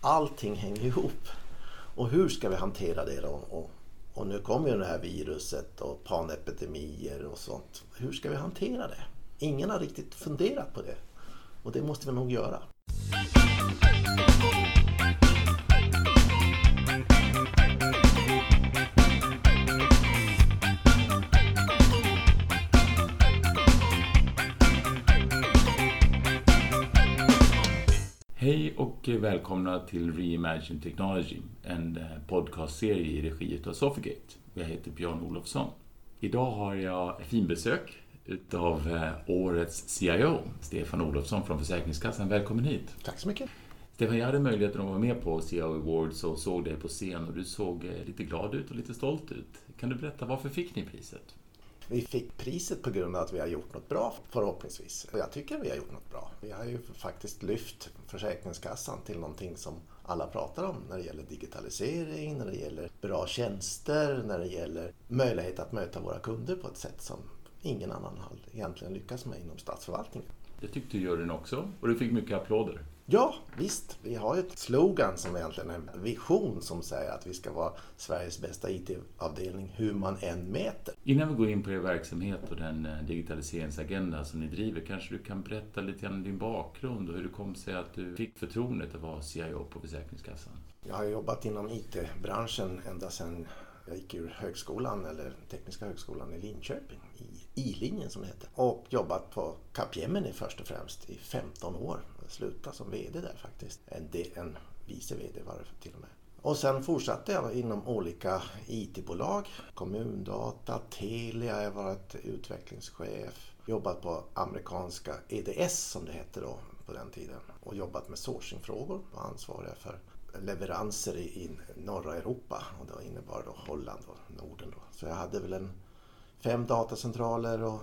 allting hänger ihop. Och hur ska vi hantera det då? Och, och nu kommer ju det här viruset och panepidemier och sånt. Hur ska vi hantera det? Ingen har riktigt funderat på det. Och det måste vi nog göra. Och välkomna till Reimagine Technology, en eh, podcastserie i regi av Sofigate. Jag heter Björn Olofsson. Idag har jag finbesök utav eh, årets CIO, Stefan Olofsson från Försäkringskassan. Välkommen hit! Tack så mycket! Stefan, jag hade möjligheten att vara med på CIO Awards och såg dig på scen och du såg eh, lite glad ut och lite stolt ut. Kan du berätta, varför fick ni priset? Vi fick priset på grund av att vi har gjort något bra förhoppningsvis. Jag tycker vi har gjort något bra. Vi har ju faktiskt lyft Försäkringskassan till någonting som alla pratar om när det gäller digitalisering, när det gäller bra tjänster, när det gäller möjlighet att möta våra kunder på ett sätt som ingen annan har egentligen lyckats med inom statsförvaltningen. Det tyckte juryn också och du fick mycket applåder. Ja, visst. Vi har ett slogan som egentligen är en vision som säger att vi ska vara Sveriges bästa IT-avdelning hur man än mäter. Innan vi går in på er verksamhet och den eh, digitaliseringsagenda som ni driver, kanske du kan berätta lite grann om din bakgrund och hur det kom sig att du fick förtroendet att vara CIO på Försäkringskassan? Jag har jobbat inom IT-branschen ända sedan jag gick ur högskolan, eller Tekniska högskolan i Linköping, i I-linjen som det heter. Och jobbat på Capgemini först och främst i 15 år. Sluta som VD där faktiskt. En, en vice VD var det till och med. Och sen fortsatte jag inom olika IT-bolag. Kommundata, Telia, jag har varit utvecklingschef. Jobbat på amerikanska EDS som det hette då på den tiden. Och jobbat med sourcingfrågor. Var ansvariga för leveranser i, i norra Europa och det innebar då Holland och Norden. Då. Så jag hade väl en fem datacentraler och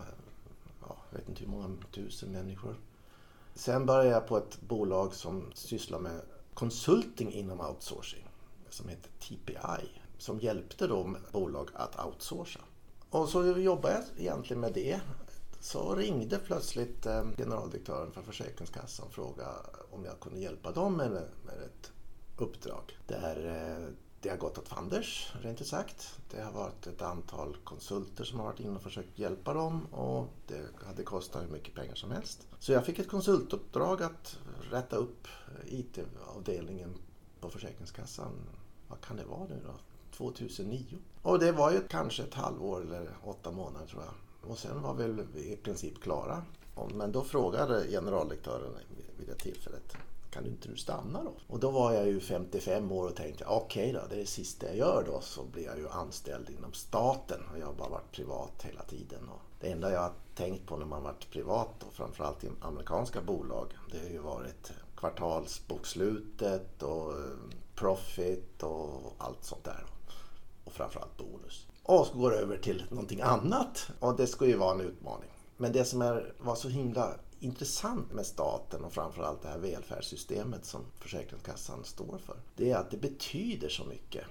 jag vet inte hur många tusen människor. Sen började jag på ett bolag som sysslar med konsulting inom outsourcing som heter TPI som hjälpte då bolag att outsourca. Och så jobbade jag egentligen med det. Så ringde plötsligt eh, generaldirektören för Försäkringskassan och frågade om jag kunde hjälpa dem med, med ett uppdrag. Där det har gått åt fanders, rent ut sagt. Det har varit ett antal konsulter som har varit inne och försökt hjälpa dem och det hade kostat hur mycket pengar som helst. Så jag fick ett konsultuppdrag att rätta upp IT-avdelningen på Försäkringskassan. Vad kan det vara nu då? 2009. Och det var ju kanske ett halvår eller åtta månader tror jag. Och sen var vi i princip klara. Men då frågade generaldirektören vid det tillfället kan du inte nu stanna då? Och då var jag ju 55 år och tänkte okej okay då, det är det sista jag gör då så blir jag ju anställd inom staten och jag har bara varit privat hela tiden. Och det enda jag har tänkt på när man varit privat och framförallt i amerikanska bolag det har ju varit kvartalsbokslutet och eh, profit och allt sånt där. Och framförallt bonus. Och så går det över till någonting annat och det ska ju vara en utmaning. Men det som är, var så himla intressant med staten och framförallt det här välfärdssystemet som Försäkringskassan står för. Det är att det betyder så mycket.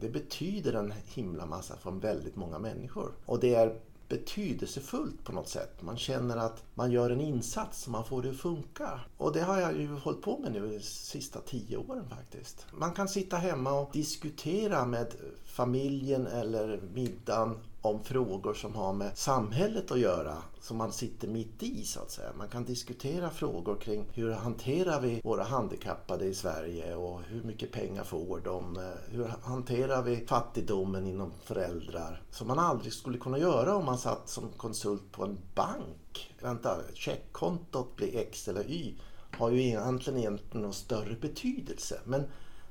Det betyder en himla massa för väldigt många människor. Och det är betydelsefullt på något sätt. Man känner att man gör en insats och man får det att funka. Och det har jag ju hållit på med nu de sista tio åren faktiskt. Man kan sitta hemma och diskutera med familjen eller middagen om frågor som har med samhället att göra som man sitter mitt i så att säga. Man kan diskutera frågor kring hur hanterar vi våra handikappade i Sverige och hur mycket pengar får de? Hur hanterar vi fattigdomen inom föräldrar? Som man aldrig skulle kunna göra om man satt som konsult på en bank. Vänta, checkkontot blir X eller Y har ju egentligen, inte någon större betydelse. Men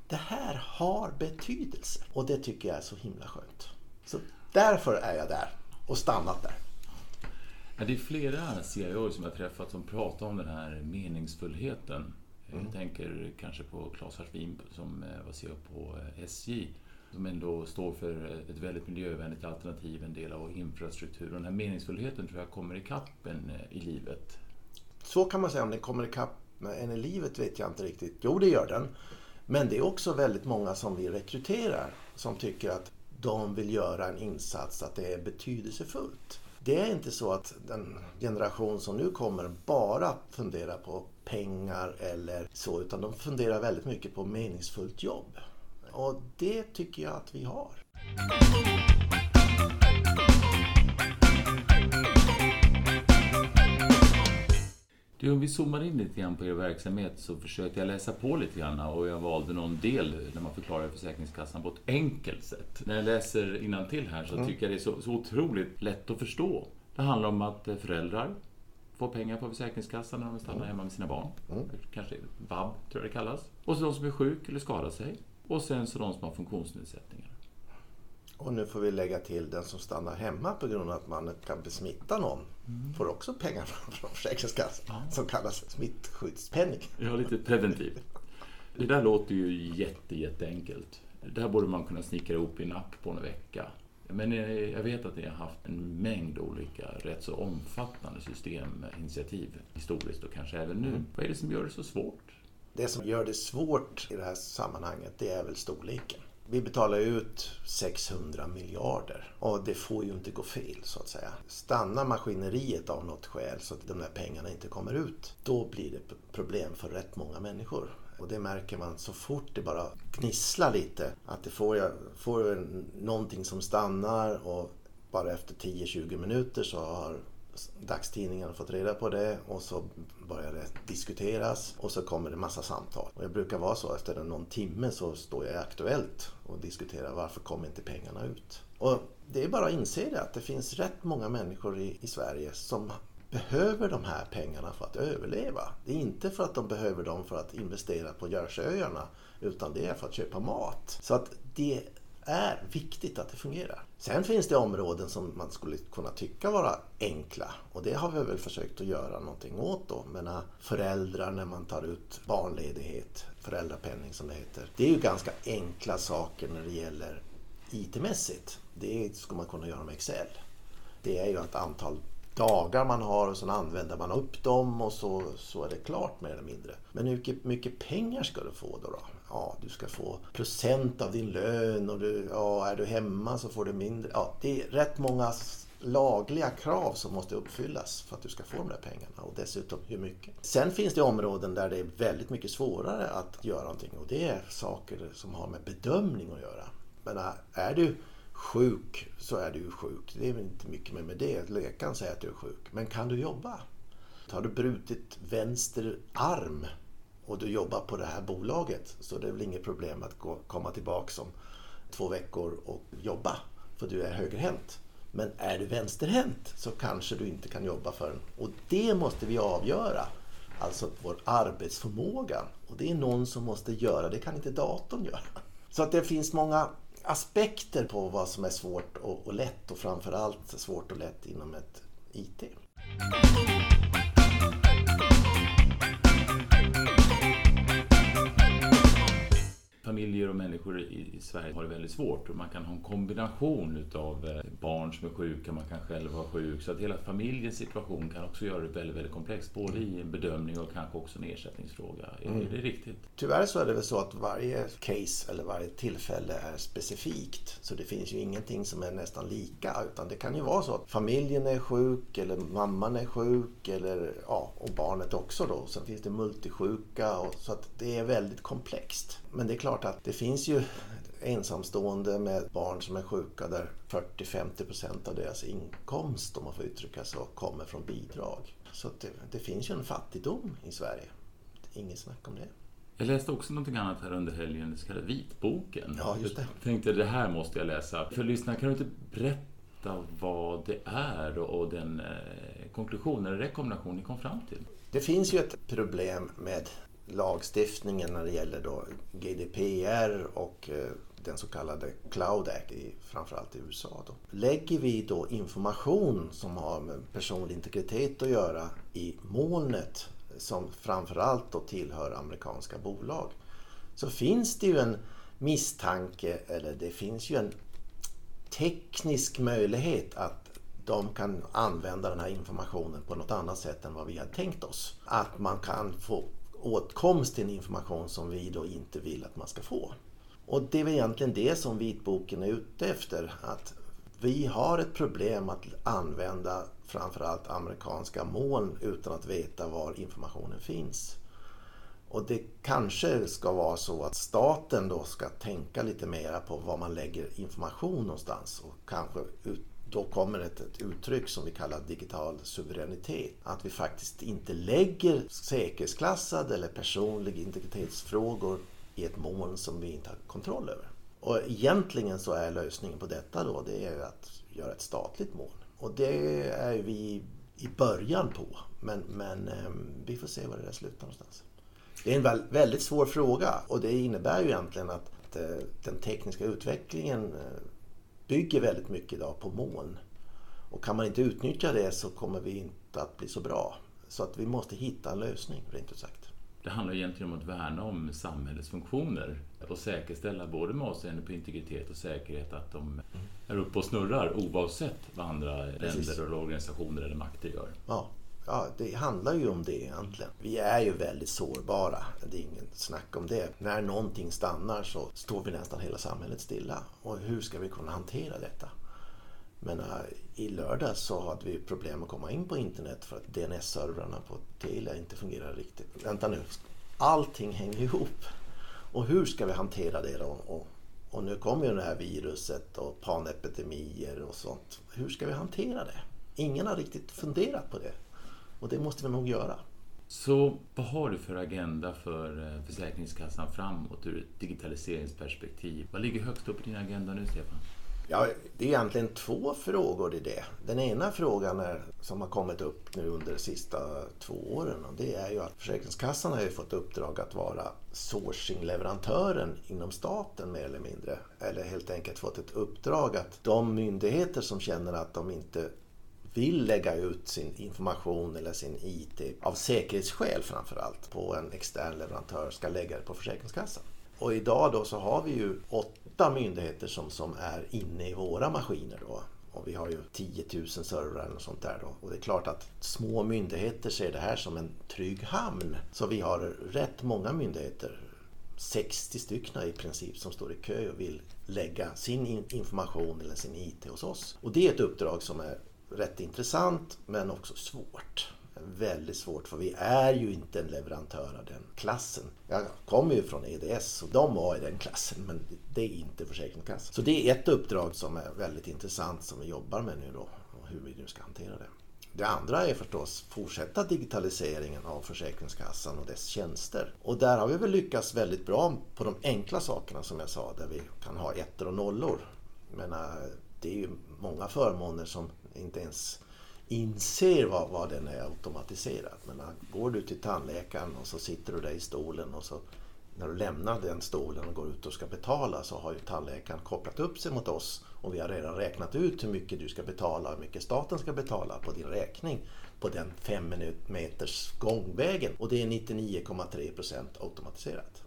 det här har betydelse och det tycker jag är så himla skönt. Därför är jag där och stannat där. Ja, det är flera CIO som jag träffat som pratar om den här meningsfullheten. Mm. Jag tänker kanske på Claes Harsvin som eh, var CEO på eh, SJ som ändå står för ett väldigt miljövänligt alternativ, en del av infrastrukturen. Den här meningsfullheten tror jag kommer ikapp en eh, i livet. Så kan man säga, om den kommer ikapp en i livet vet jag inte riktigt. Jo, det gör den. Men det är också väldigt många som vi rekryterar som tycker att de vill göra en insats, att det är betydelsefullt. Det är inte så att den generation som nu kommer bara funderar på pengar eller så utan de funderar väldigt mycket på meningsfullt jobb. Och det tycker jag att vi har. Du, om vi zoomar in lite grann på er verksamhet så försökte jag läsa på lite grann och jag valde någon del när man förklarar Försäkringskassan på ett enkelt sätt. När jag läser till här så mm. tycker jag det är så, så otroligt lätt att förstå. Det handlar om att föräldrar får pengar på Försäkringskassan när de stannar mm. hemma med sina barn. Mm. Kanske vab, tror jag det kallas. Och så de som är sjuk eller skadar sig. Och sen så de som har funktionsnedsättningar. Och nu får vi lägga till den som stannar hemma på grund av att man kan besmitta någon. Mm. Får också pengar från Försäkringskassan ja. som kallas smittskyddspenning. Ja, lite preventiv. Det där låter ju jätte, jätteenkelt. Det här borde man kunna snickra ihop i en app på en vecka. Men jag vet att ni har haft en mängd olika rätt så omfattande systeminitiativ historiskt och kanske även nu. Mm. Vad är det som gör det så svårt? Det som gör det svårt i det här sammanhanget det är väl storleken. Vi betalar ut 600 miljarder och det får ju inte gå fel så att säga. Stannar maskineriet av något skäl så att de där pengarna inte kommer ut, då blir det problem för rätt många människor. Och det märker man så fort det bara gnisslar lite. Att det får, får någonting som stannar och bara efter 10-20 minuter så har dagstidningarna fått reda på det och så börjar det diskuteras och så kommer det massa samtal. Och jag brukar vara så efter någon timme så står jag i Aktuellt och diskuterar varför kommer inte pengarna ut? Och det är bara att inse det att det finns rätt många människor i, i Sverige som behöver de här pengarna för att överleva. Det är inte för att de behöver dem för att investera på Jerseyöarna utan det är för att köpa mat. Så att det är viktigt att det fungerar. Sen finns det områden som man skulle kunna tycka vara enkla och det har vi väl försökt att göra någonting åt då. Men äh, föräldrar när man tar ut barnledighet, föräldrapenning som det heter. Det är ju ganska enkla saker när det gäller IT-mässigt. Det skulle man kunna göra med Excel. Det är ju att antal dagar man har och sen använder man upp dem och så, så är det klart mer eller mindre. Men hur mycket, mycket pengar ska du få då? då? Ja, du ska få procent av din lön och du, ja, är du hemma så får du mindre. Ja, det är rätt många lagliga krav som måste uppfyllas för att du ska få de där pengarna och dessutom hur mycket. Sen finns det områden där det är väldigt mycket svårare att göra någonting och det är saker som har med bedömning att göra. Men äh, är du sjuk så är du ju sjuk. Det är väl inte mycket mer med det. Läkaren säger att du är sjuk. Men kan du jobba? Har du brutit vänster arm och du jobbar på det här bolaget så det är väl inget problem att gå, komma tillbaka om två veckor och jobba för du är högerhänt. Men är du vänsterhänt så kanske du inte kan jobba förrän. Och det måste vi avgöra. Alltså vår arbetsförmåga. Och det är någon som måste göra det kan inte datorn göra. Så att det finns många aspekter på vad som är svårt och, och lätt och framförallt svårt och lätt inom ett IT. Familjer och människor i Sverige har det väldigt svårt. Och man kan ha en kombination utav eh, barn som är sjuka, man kan själv vara sjuk. Så att hela familjens situation kan också göra det väldigt, väldigt komplext. Både i en bedömning och kanske också en ersättningsfråga. Mm. Är det riktigt? Tyvärr så är det väl så att varje case eller varje tillfälle är specifikt. Så det finns ju ingenting som är nästan lika. Utan det kan ju vara så att familjen är sjuk eller mamman är sjuk eller ja, och barnet också då. Sen finns det multisjuka. Och, så att det är väldigt komplext. Men det är klart att det finns ju ensamstående med barn som är sjuka där 40-50% av deras inkomst, om man får uttrycka så, kommer från bidrag. Så det, det, finns ju en fattigdom i Sverige. Inget snack om det. Jag läste också någonting annat här under helgen, den så kallade vitboken. Ja, just det. Jag tänkte det här måste jag läsa. För lyssnarna, kan du inte berätta vad det är och den eh, konklusion eller rekommendation ni kom fram till? Det finns ju ett problem med lagstiftningen när det gäller då GDPR och eh, den så kallade Cloud Act, framförallt i USA. Då. Lägger vi då information som har med personlig integritet att göra i molnet som framförallt då tillhör amerikanska bolag så finns det ju en misstanke, eller det finns ju en teknisk möjlighet att de kan använda den här informationen på något annat sätt än vad vi har tänkt oss. Att man kan få åtkomst till en information som vi då inte vill att man ska få. Och det är väl egentligen det som vitboken är ute efter. Att Vi har ett problem att använda framförallt amerikanska moln utan att veta var informationen finns. Och det kanske ska vara så att staten då ska tänka lite mera på var man lägger information någonstans och kanske då kommer ett, ett uttryck som vi kallar digital suveränitet. Att vi faktiskt inte lägger säkerhetsklassade eller personliga integritetsfrågor i ett moln som vi inte har kontroll över. Och egentligen så är lösningen på detta då det är att göra ett statligt moln. Och det är vi i början på. Men, men ehm, vi får se var det där slutar någonstans. Det är en väldigt svår fråga och det innebär ju egentligen att eh, den tekniska utvecklingen eh, bygger väldigt mycket idag på moln. Och kan man inte utnyttja det så kommer vi inte att bli så bra. Så att vi måste hitta en lösning, rent ut sagt. Det handlar egentligen om att värna om samhällets funktioner och säkerställa både med avseende på integritet och säkerhet att de är uppe och snurrar oavsett vad andra Precis. länder eller organisationer eller makter gör. Ja, ja, det handlar ju om det egentligen. Vi är ju väldigt sårbara, det är ingen snack om det. När någonting stannar så står vi nästan hela samhället stilla. Och hur ska vi kunna hantera detta? Men eh, i lördags så hade vi problem att komma in på internet för att DNS-servrarna på Telia inte fungerar riktigt. Vänta nu, allting hänger ihop. Och hur ska vi hantera det då? Och, och nu kommer ju det här viruset och panepidemier och sånt. Hur ska vi hantera det? Ingen har riktigt funderat på det. Och det måste vi nog göra. Så vad har du för agenda för eh, Försäkringskassan framåt ur ett digitaliseringsperspektiv? Vad ligger högst upp i din agenda nu, Stefan? Ja, det är egentligen två frågor i det. Den ena frågan är, som har kommit upp nu under de sista två åren och det är ju att Försäkringskassan har ju fått uppdrag att vara sourcing-leverantören inom staten mer eller mindre. Eller helt enkelt fått ett uppdrag att de myndigheter som känner att de inte vill lägga ut sin information eller sin IT av säkerhetsskäl framförallt på en extern leverantör ska lägga det på Försäkringskassan. Och idag då så har vi ju åtta myndigheter som, som är inne i våra maskiner då. Och vi har ju 10 000 servrar och sånt där då. Och det är klart att små myndigheter ser det här som en trygg hamn. Så vi har rätt många myndigheter 60 stycken i princip som står i kö och vill lägga sin information eller sin IT hos oss. Och det är ett uppdrag som är rätt intressant men också svårt. Väldigt svårt för vi är ju inte en leverantör av den klassen. Jag kommer ju från EDS och de var i den klassen men det är inte Försäkringskassan. Så det är ett uppdrag som är väldigt intressant som vi jobbar med nu då och hur vi nu ska hantera det. Det andra är förstås fortsätta digitaliseringen av Försäkringskassan och dess tjänster. Och där har vi väl lyckats väldigt bra på de enkla sakerna som jag sa där vi kan ha ettor och nollor. Men det är ju många förmåner som inte ens inser vad, vad den är automatiserad. Men går du till tandläkaren och så sitter du där i stolen och så när du lämnar den stolen och går ut och ska betala så har ju tandläkaren kopplat upp sig mot oss och vi har redan räknat ut hur mycket du ska betala och hur mycket staten ska betala på din räkning på den fem meters gångvägen och det är 99,3 procent automatiserat.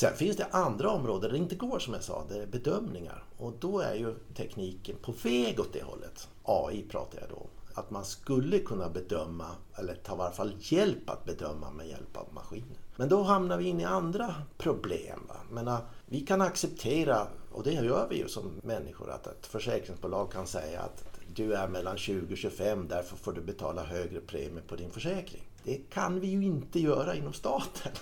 Sen finns det andra områden där det inte går som jag sa, det är bedömningar. Och då är ju tekniken på väg åt det hållet. AI pratar jag då om. Att man skulle kunna bedöma, eller ta i varje fall hjälp att bedöma med hjälp av maskiner. Men då hamnar vi in i andra problem. Va? Men, vi kan acceptera, och det gör vi ju som människor, att ett försäkringsbolag kan säga att du är mellan 20 och 25, därför får du betala högre premie på din försäkring. Det kan vi ju inte göra inom staten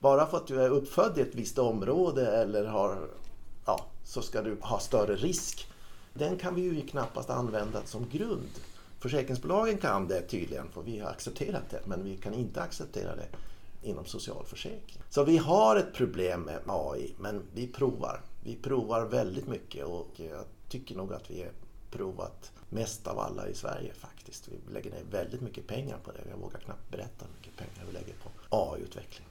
bara för att du är uppfödd i ett visst område eller har, ja, så ska du ha större risk. Den kan vi ju knappast använda som grund. Försäkringsbolagen kan det tydligen, för vi har accepterat det, men vi kan inte acceptera det inom socialförsäkring. Så vi har ett problem med AI, men vi provar. Vi provar väldigt mycket och jag tycker nog att vi har provat mest av alla i Sverige faktiskt. Vi lägger ner väldigt mycket pengar på det. Jag vågar knappt berätta hur mycket pengar vi lägger på AI-utveckling.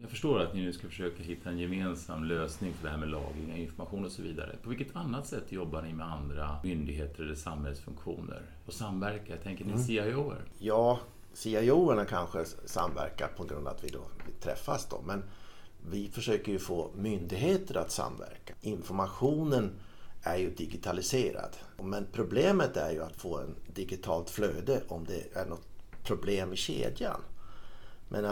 Jag förstår att ni nu ska försöka hitta en gemensam lösning för det här med lagring av information och så vidare. På vilket annat sätt jobbar ni med andra myndigheter eller samhällsfunktioner och samverkar? Tänker ni mm. CIO-er? Ja, CIO-erna kanske samverkar på grund av att vi då vi träffas då. Men vi försöker ju få myndigheter att samverka. Informationen är ju digitaliserad. Men problemet är ju att få en digitalt flöde om det är något problem i kedjan. Men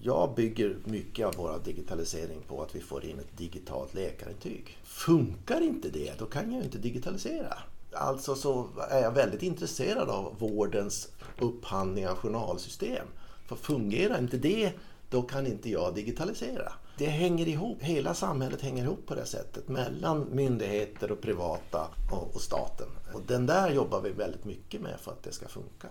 Jag bygger mycket av vår digitalisering på att vi får in ett digitalt läkarintyg. Funkar inte det, då kan jag ju inte digitalisera. Alltså så är jag väldigt intresserad av vårdens upphandling av journalsystem. För fungerar inte det, då kan inte jag digitalisera. Det hänger ihop, hela samhället hänger ihop på det sättet mellan myndigheter och privata och, och staten. Och den där jobbar vi väldigt mycket med för att det ska funka.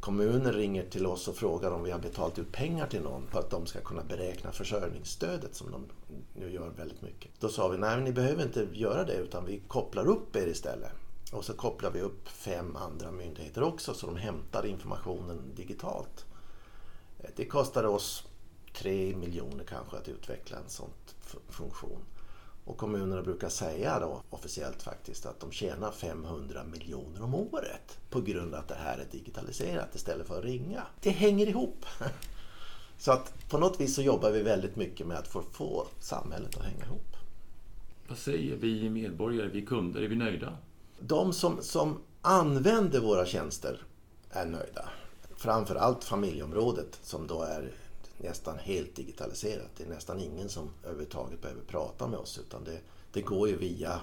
Kommuner ringer till oss och frågar om vi har betalat ut pengar till någon för att de ska kunna beräkna försörjningsstödet som de nu gör väldigt mycket. Då sa vi, nej ni behöver inte göra det utan vi kopplar upp er istället. Och så kopplar vi upp fem andra myndigheter också så de hämtar informationen digitalt. Det kostade oss 3 miljoner kanske att utveckla en sån funktion. Och kommunerna brukar säga då officiellt faktiskt att de tjänar 500 miljoner om året på grund av att det här är digitaliserat istället för att ringa. Det hänger ihop. Så att på något vis så jobbar vi väldigt mycket med att få, få samhället att hänga ihop. Vad säger vi medborgare, vi kunder, är vi nöjda? De som, som använder våra tjänster är nöjda. Framförallt familjeområdet som då är nästan helt digitaliserat. Det är nästan ingen som överhuvudtaget behöver prata med oss utan det, det går ju via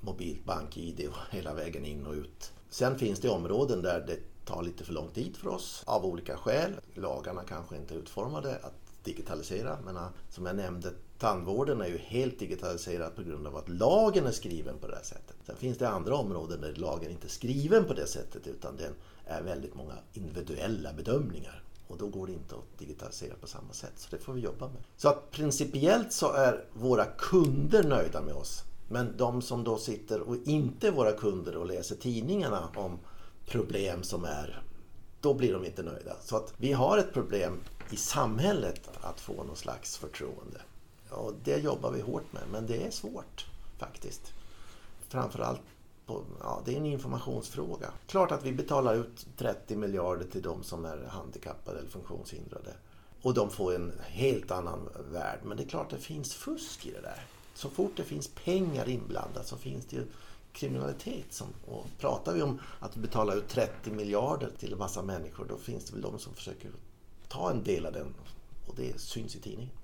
mobilt bank-id och hela vägen in och ut. Sen finns det områden där det tar lite för lång tid för oss av olika skäl. Lagarna kanske inte är utformade att digitalisera. Men ah, som jag nämnde, tandvården är ju helt digitaliserad på grund av att lagen är skriven på det här sättet. Sen finns det andra områden där lagen inte är skriven på det sättet utan det är väldigt många individuella bedömningar. Och då går det inte att digitalisera på samma sätt. Så det får vi jobba med. Så att principiellt så är våra kunder nöjda med oss. Men de som då sitter och inte är våra kunder och läser tidningarna om problem som är, då blir de inte nöjda. Så att vi har ett problem i samhället att få någon slags förtroende. Och det jobbar vi hårt med, men det är svårt faktiskt. Framförallt på, ja, det är en informationsfråga. Klart att vi betalar ut 30 miljarder till de som är handikappade eller funktionshindrade. Och de får en helt annan värld. Men det är klart att det finns fusk i det där. Så fort det finns pengar inblandat så finns det ju kriminalitet. Som, och pratar vi om att betala ut 30 miljarder till en massa människor då finns det väl de som försöker ta en del av den. Och det syns i tidningen.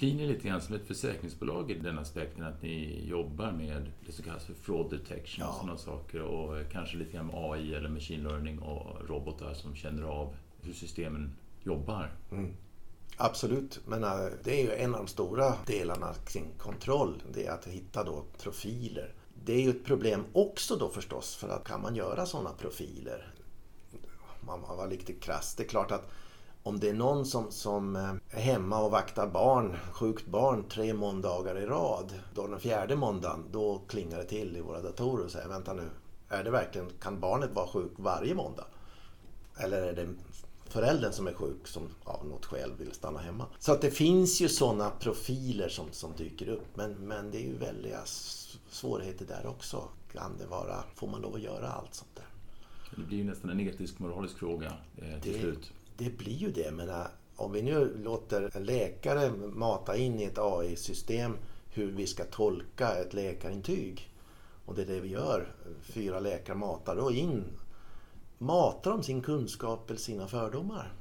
Blir ni lite grann som ett försäkringsbolag i den aspekten att ni jobbar med det som kallas för fraud detection och sådana saker och kanske lite grann med AI eller machine learning och robotar som känner av hur systemen jobbar? Mm. Absolut, men äh, det är ju en av de stora delarna kring kontroll. Det är att hitta då profiler. Det är ju ett problem också då förstås för att kan man göra sådana profiler? Man var lite krass. Det är klart att om det är någon som, som eh, är hemma och vaktar barn, sjukt barn tre måndagar i rad. Då den fjärde måndagen, då klingar det till i våra datorer och säger vänta nu, är det verkligen, kan barnet vara sjuk varje måndag? Eller är det föräldern som är sjuk som av något skäl vill stanna hemma? Så att det finns ju sådana profiler som, som dyker upp. Men, men det är ju väldiga svårigheter där också. Kan det vara, får man lov att göra allt sånt där? Det blir ju nästan en etisk moralisk fråga eh, till det, slut det blir ju det. Men äh, om vi nu låter en läkare mata in i ett AI-system hur vi ska tolka ett läkarintyg. Och det är det vi gör. Fyra läkare matar då in matar de sin kunskap eller sina fördomar.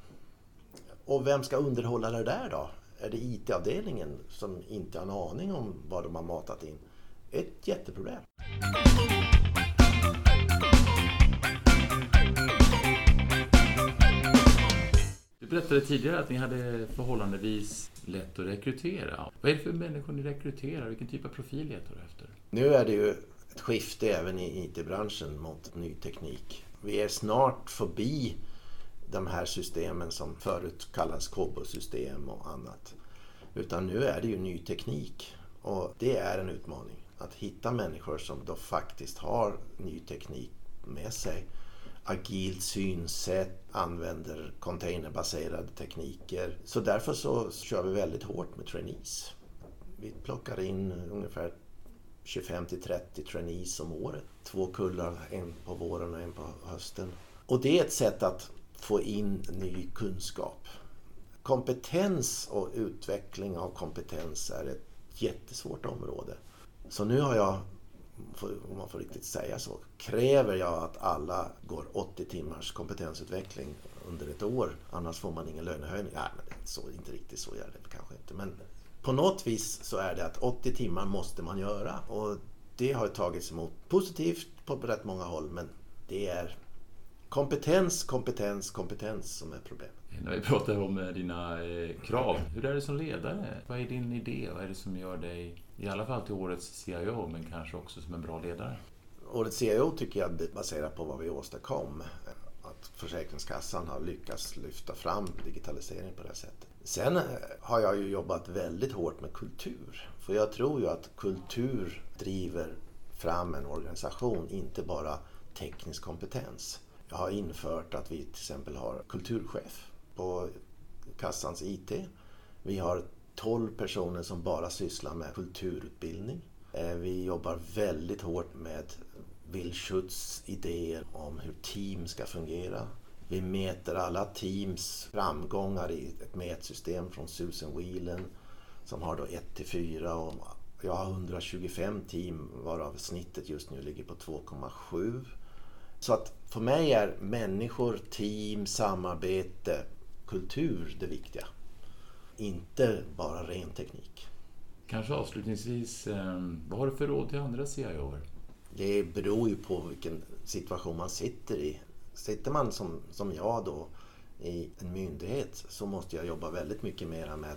Och vem ska underhålla det där då? Är det IT-avdelningen som inte har en aning om vad de har matat in? Ett jätteproblem. Berättade tidigare att ni hade förhållandevis lätt att rekrytera. Vad är det för människor ni rekryterar? Vilken typ av profil letar du efter? Nu är det ju ett skifte även i IT-branschen mot ny teknik. Vi är snart förbi de här systemen som förut kallas KOBO-system och annat. Utan nu är det ju ny teknik och det är en utmaning. Att hitta människor som då faktiskt har ny teknik med sig agilt synsätt, använder containerbaserade tekniker. Så därför så kör vi väldigt hårt med trainees. Vi plockar in ungefär 25 till 30 trainees om året. Två kullar, en på våren och en på hösten. Och det är ett sätt att få in ny kunskap. Kompetens och utveckling av kompetens är ett jättesvårt område. Så nu har jag om man får riktigt säga så, kräver jag att alla går 80 timmars kompetensutveckling under ett år. Annars får man ingen lönehöjning. Nej, men så, inte riktigt så är det kanske inte. Men på något vis så är det att 80 timmar måste man göra. Och det har tagits emot positivt på rätt många håll. Men det är kompetens, kompetens, kompetens som är problemet. När vi pratar om eh, dina eh, krav, hur är det som ledare? Vad är din idé? Vad är det som gör dig, i alla fall till årets CIO, men kanske också som en bra ledare? Årets CIO tycker jag baserat på vad vi åstadkom. Att Försäkringskassan har lyckats lyfta fram digitalisering på det här sättet. Sen eh, har jag ju jobbat väldigt hårt med kultur. För jag tror ju att kultur driver fram en organisation, inte bara teknisk kompetens. Jag har infört att vi till exempel har kulturchef på kassans IT. Vi har 12 personer som bara sysslar med kulturutbildning. Eh, vi jobbar väldigt hårt med Bill Schutz idéer om hur team ska fungera. Vi mäter alla teams framgångar i ett mätsystem från Susan Whelan som har då 1 till 4 och jag har 125 team varav snittet just nu ligger på 2,7. Så att för mig är människor, team, samarbete, kultur det viktiga. Inte bara ren teknik. Kanske avslutningsvis, ehm, vad har du för råd till andra CIOer? Det beror ju på vilken situation man sitter i. Sitter man som, som jag då i en myndighet så måste jag jobba väldigt mycket mer med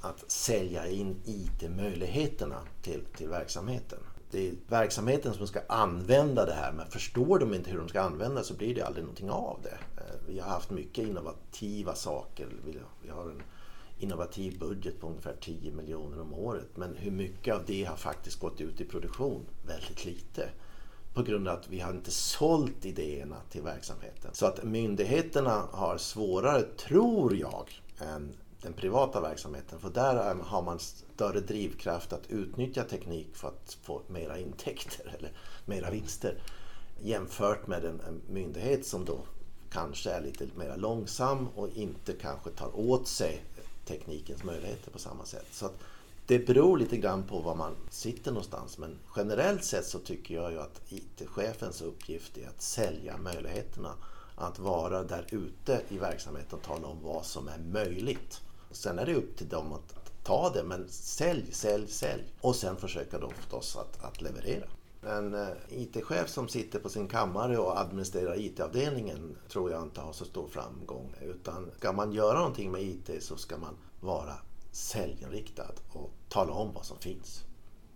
att sälja in IT-möjligheterna till, till verksamheten. Det är verksamheten som ska använda det här men förstår de inte hur de ska använda det så blir det aldrig någonting av det. Eh, vi har haft mycket innovativa saker. Vi har en innovativ budget på ungefär 10 miljoner om året. Men hur mycket av det har faktiskt gått ut i produktion? Väldigt lite. På grund av att vi har inte sålt idéerna till verksamheten. Så att myndigheterna har svårare, tror jag, än den privata verksamheten. För där har man större drivkraft att utnyttja teknik för att få mera intäkter eller mera vinster. Jämfört med en, en myndighet som då kanske är lite mer långsam och inte kanske tar åt sig teknikens möjligheter på samma sätt. Så det beror lite grann på var man sitter någonstans men generellt sett så tycker jag ju att IT-chefens uppgift är att sälja möjligheterna att vara där ute i verksamheten och tala om vad som är möjligt. Sen är det upp till dem att ta det men sälj, sälj, sälj och sen försöka då förstås att, att leverera. En eh, IT-chef som sitter på sin kammare och administrerar IT-avdelningen tror jag inte har så stor framgång. Utan ska man göra någonting med IT så ska man vara säljinriktad och tala om vad som finns.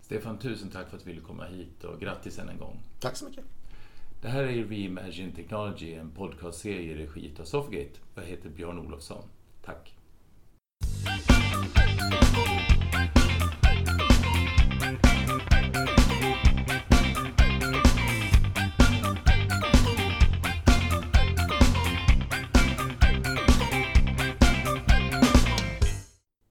Stefan, tusen tack för att du ville komma hit och grattis än en gång. Tack så mycket. Det här är Reimagine Technology, en podcastserie i regi av Sofgate. Jag heter Björn Olofsson. Tack.